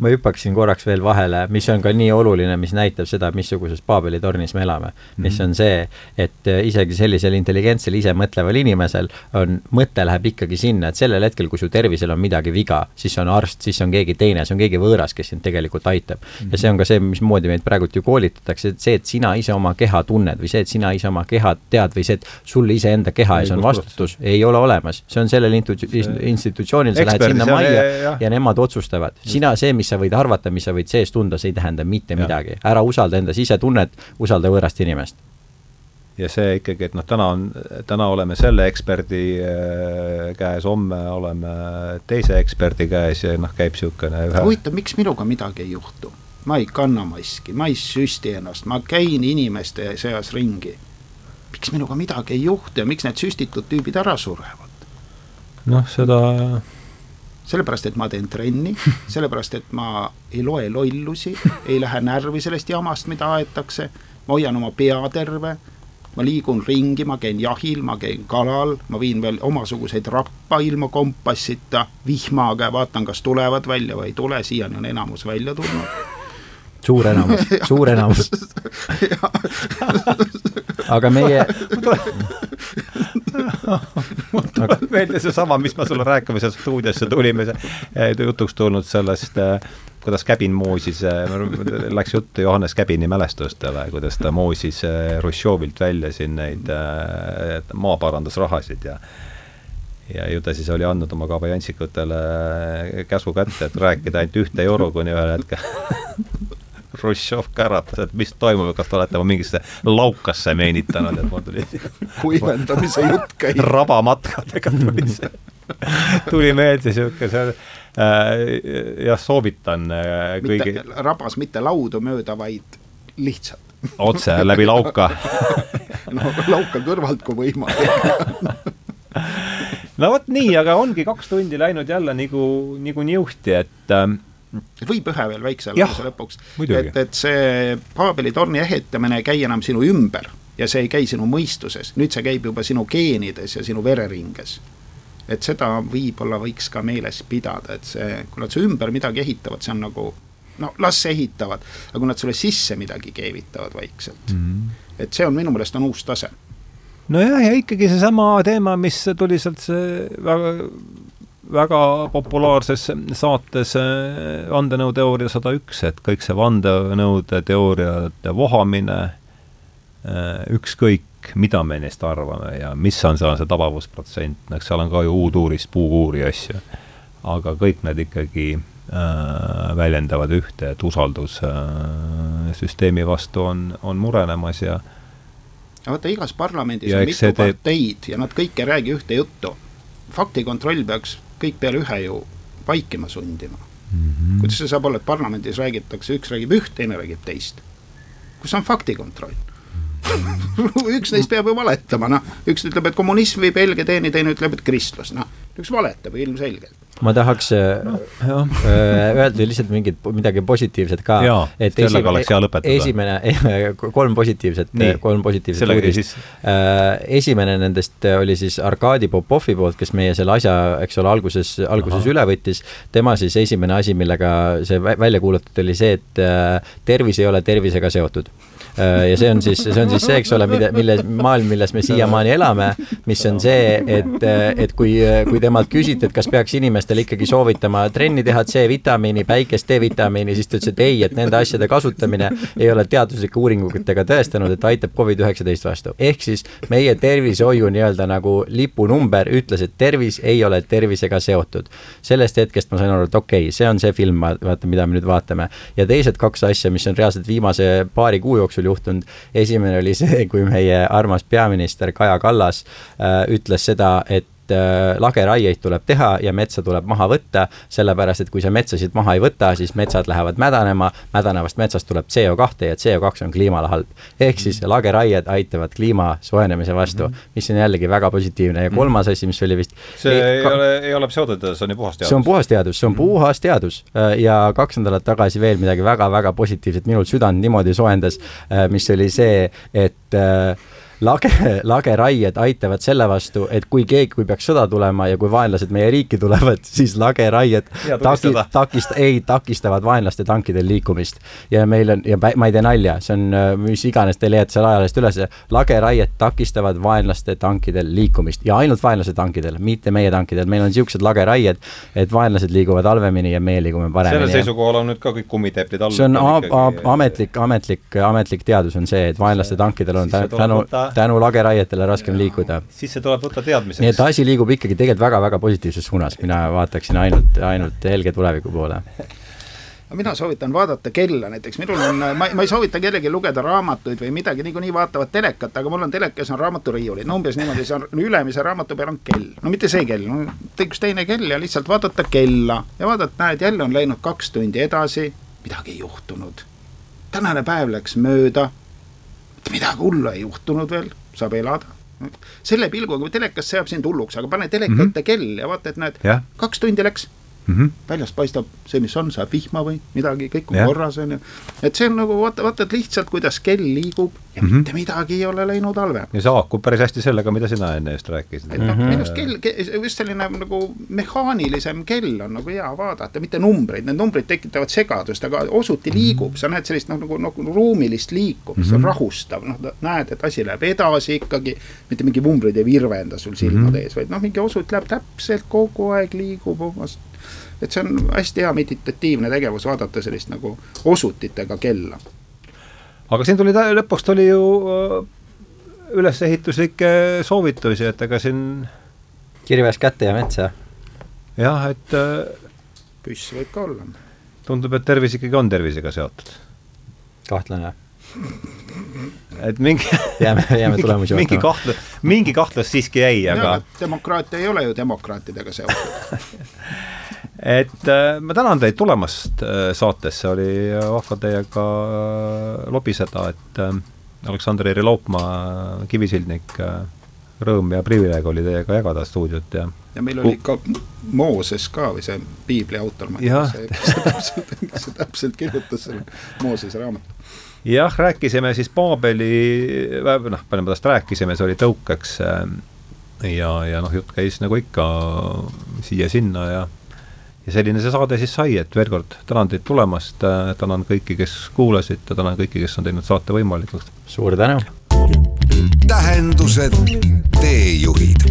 Ma hüppaksin korraks veel vahele, mis on ka nii oluline, mis näitab seda, missuguses Paabeli tornis me elame mm. -hmm. mis on see, et äh, isegi sellisel intelligentsel, isemõtleval inimesel on, mõte läheb ikkagi sinna, et sellel hetkel, kui su tervisel on midagi viga, siis on arst, siis on keegi teine, see on keegi võõras, kes sind tegelikult aitab mm. -hmm. ja see on ka see, mismoodi meid praegult ju koolitatakse, et see, et sina ise oma keha tunned või see, et sina ise oma keha tead või see, et sul iseenda keha ees on vastutus, ei ole olemas. see on sellel institutsioonil, sa lähed sinna majja ja, ja nemad otsustavad sina, see, mis sa võid arvata, mis sa võid sees tunda, see ei tähenda mitte ja. midagi. ära usalda enda sisetunnet, usalda võõrast inimest. ja see ikkagi, et noh, täna on, täna oleme selle eksperdi äh, käes, homme oleme teise eksperdi käes ja noh, käib niisugune ühe huvitav, miks minuga midagi ei juhtu? ma ei kanna maski, ma ei süsti ennast, ma käin inimeste seas ringi. miks minuga midagi ei juhtu ja miks need süstitud tüübid ära surevad? noh, seda sellepärast, et ma teen trenni, sellepärast, et ma ei loe lollusi, ei lähe närvi sellest jamast, mida aetakse, ma hoian oma pea terve, ma liigun ringi, ma käin jahil, ma käin kalal, ma viin veel omasuguseid rappa ilma kompassita, vihmaga ja vaatan, kas tulevad välja või ei tule, siiani on enamus välja tulnud. Suur enamus, suur enamus. aga meie mul tuleb meelde seesama, mis ma sulle rääkima seal stuudiosse tulime, jutuks tulnud sellest äh, kuidas Käbin moosis, äh, läks juttu Johannes Käbini mälestustele, kuidas ta moosis Hruštšovilt välja siin neid maaparandusrahasid ja ja ju ta siis oli andnud oma kabajantsikutele käsu kätte, et rääkida ainult ühte euro, kuni ühel hetkel Hruštšov käratas, et mis toimub ja kas te olete mingisse laukasse meenitanud, et mul tuli kuivendamise jutt käib. rabamatkadega tuli see, tuli meelde sihuke see äh, jah, soovitan äh, kõigi. rabas mitte laudu mööda, vaid lihtsalt. otse läbi lauka no lauka kõrvalt, kui võimalik no vot nii, aga ongi kaks tundi läinud jälle nagu, nagu niuhti, et äh, võib ühe veel väikse lause lõpuks. et, et see Paabeli torni ehitamine ei käi enam sinu ümber ja see ei käi sinu mõistuses, nüüd see käib juba sinu geenides ja sinu vereringes. et seda võib-olla võiks ka meeles pidada, et see, kui nad su ümber midagi ehitavad, see on nagu no las ehitavad, aga kui nad sulle sisse midagi keevitavad vaikselt mm, -hmm. et see on minu meelest on uus tase nojah, ja ikkagi seesama teema, mis tuli sealt see väga väga populaarses saates äh, vandenõuteooria sada üks, et kõik see vandenõude teooriate vohamine, äh, ükskõik, mida me neist arvame ja mis on seal see tabavusprotsent, eks seal on ka ju uuduurist puukuuri asju. aga kõik need ikkagi äh, väljendavad ühte, et usaldus äh, süsteemi vastu on, on murenemas ja vaata, igas parlamendis ja on mitu parteid ja nad kõik ei räägi ühte juttu. faktikontroll peaks kõik peale ühe ju vaikima sundima mm. -hmm. kuidas see saab olla, et parlamendis räägitakse, üks räägib üht, teine räägib teist. kus on faktikontroll üks neist peab ju valetama, noh, üks ütleb, et kommunism viib helge teeni, teine ütleb, et kristlus, noh. üks valetab ilmselgelt ma tahaks no, jah. öelda lihtsalt mingit, midagi positiivset ka. et sellega oleks hea lõpetada. esimene, kolm positiivset, kolm positiivset uudist. esimene nendest oli siis Arkadi Popovi poolt, kes meie selle asja, eks ole, alguses, alguses Aha. üle võttis. tema siis esimene asi, millega see välja kuulutati, oli see, et tervis ei ole tervisega seotud Äh, ja see on siis, see on siis see, eks ole, mida, mille, maailm, milles me siiamaani elame, mis on see, et, et kui, kui temalt küsiti, et kas peaks inimestele ikkagi soovitama trenni teha, C-vitamiini, päikest, D-vitamiini, siis ta ütles, et ei, et nende asjade kasutamine ei ole teaduslike uuringutega tõestanud, et aitab Covid-19 vastu. ehk siis meie tervishoiu nii-öelda nagu lipunumber ütles, et tervis ei ole tervisega seotud. sellest hetkest ma sain aru, et okei okay,, see on see film, vaata, mida me nüüd vaatame. ja teised kaks asja, mis on reaalselt viimase paari kuu jooksul juhtunud. esimene oli see, kui meie armas peaminister Kaja Kallas äh, ütles seda, et et äh, lageraieid tuleb teha ja metsa tuleb maha võtta, sellepärast et kui sa metsasid maha ei võta, siis metsad lähevad mädanema, mädanevast metsast tuleb CO2 ja CO2 on kliimale halb. ehk siis lageraied aitavad kliima soojenemise vastu, mhm. mis on jällegi väga positiivne ja kolmas asi, mis oli vist see ei, ei ole, ei ole pseudotõde, see on ju puhas teadus. see on puhas teadus, see on mhm. puhas teadus äh, ja kaks nädalat tagasi veel midagi väga-väga positiivset minul südant niimoodi soojendas, äh, mis oli see, et lage, lageraied aitavad selle vastu, et kui keegi, kui peaks sõda tulema ja kui vaenlased meie riiki tulevad, siis lageraied taki, takist-, ei, takistavad vaenlaste tankidel liikumist. ja meil on, ja ma ei tee nalja, see on, mis iganes te leiate seal ajalehest üles, lageraied takistavad vaenlaste tankidel liikumist ja ainult vaenlase tankidel, mitte meie tankidel, meil on niisugused lageraied, et vaenlased liiguvad halvemini ja meie liigume paremini. sellel seisukohal on nüüd ka kõik kummiteeplid all. see on ametlik, ametlik, ametlik teadus on see, et vaenlaste tankidel on tänu, tänu lageraietele raskem liikuda. siis see tuleb võtta teadmiseks. nii et asi liigub ikkagi tegelikult väga-väga positiivses suunas, mina vaataksin ainult, ainult helge tuleviku poole. Mina soovitan vaadata kella näiteks, minul on, ma, ma ei soovita kellelgi lugeda raamatuid või midagi, niikuinii vaatavad telekat, aga mul on telekas on raamaturiiulid, no umbes niimoodi, see on ülemise raamatu peal on kell, no mitte see kell, no üks teine kell ja lihtsalt vaadata kella. Ja vaadata, näed, jälle on läinud kaks tundi edasi, midagi ei juhtunud. tänane päev läks mööda, midagi hullu ei juhtunud veel, saab elada. Selle pilguga, kui telekas seab sind hulluks, aga pane teleka ette mm -hmm. kell ja vaata, et näed, kaks tundi läks mm. -hmm. väljast paistab see, mis on, sajab vihma või midagi, kõik on ja. korras, on ju. et see on nagu vaata, vaatad lihtsalt, kuidas kell liigub ja mm -hmm. mitte midagi ei ole läinud halvem. ja see haakub päris hästi sellega, mida sina enne just rääkisid. et noh mm -hmm., minu arust kell, just selline nagu mehaanilisem kell on nagu hea vaadata, mitte numbreid, need numbrid tekitavad segadust, aga osuti mhm. liigub, sa näed sellist noh, nagu, nagu ruumilist liikumist mm, -hmm. rahustav, noh, näed, et asi läheb edasi ikkagi, mitte mingi numbrid ei virvenda sul silmade mm -hmm. ees, vaid noh, mingi osut läheb täpselt kogu aeg liigub omast et see on hästi hea meditatiivne tegevus, vaadata sellist nagu osutitega kella. aga siin tuli lõpuks tuli ju äh, ülesehituslikke soovitusi, et ega siin kirves kätte ja metsa. jah, et äh, püss võib ka olla. tundub, et tervis ikkagi on tervisega seotud. kahtlane et mingi jääme, jääme tulemusi mingi kahtlus, mingi kahtlus siiski jäi, aga demokraatia ei ole ju demokraatidega seotud et äh, ma tänan teid tulemast äh, saatesse, oli vahva teiega äh, lobiseda, et Aleksandr Jüri Loopmaa, Kivisildnik, rõõm ja privileeg oli teiega jagada stuudiot ja ja meil oli ka Mooses ka või see piibli autor, ma ei tea, see täpselt, see täpselt kirjutas selle Moosese raamatu. Jah, rääkisime siis Paabeli, noh, palju me tast rääkisime, see oli tõukeks ja, ja noh, jutt käis nagu ikka siia-sinna ja ja selline see saade siis sai, et veel kord tänan teid tulemast, äh, tänan kõiki, kes kuulasid ja tänan kõiki, kes on teinud saate võimalikuks. suur tänu! tähendused, teejuhid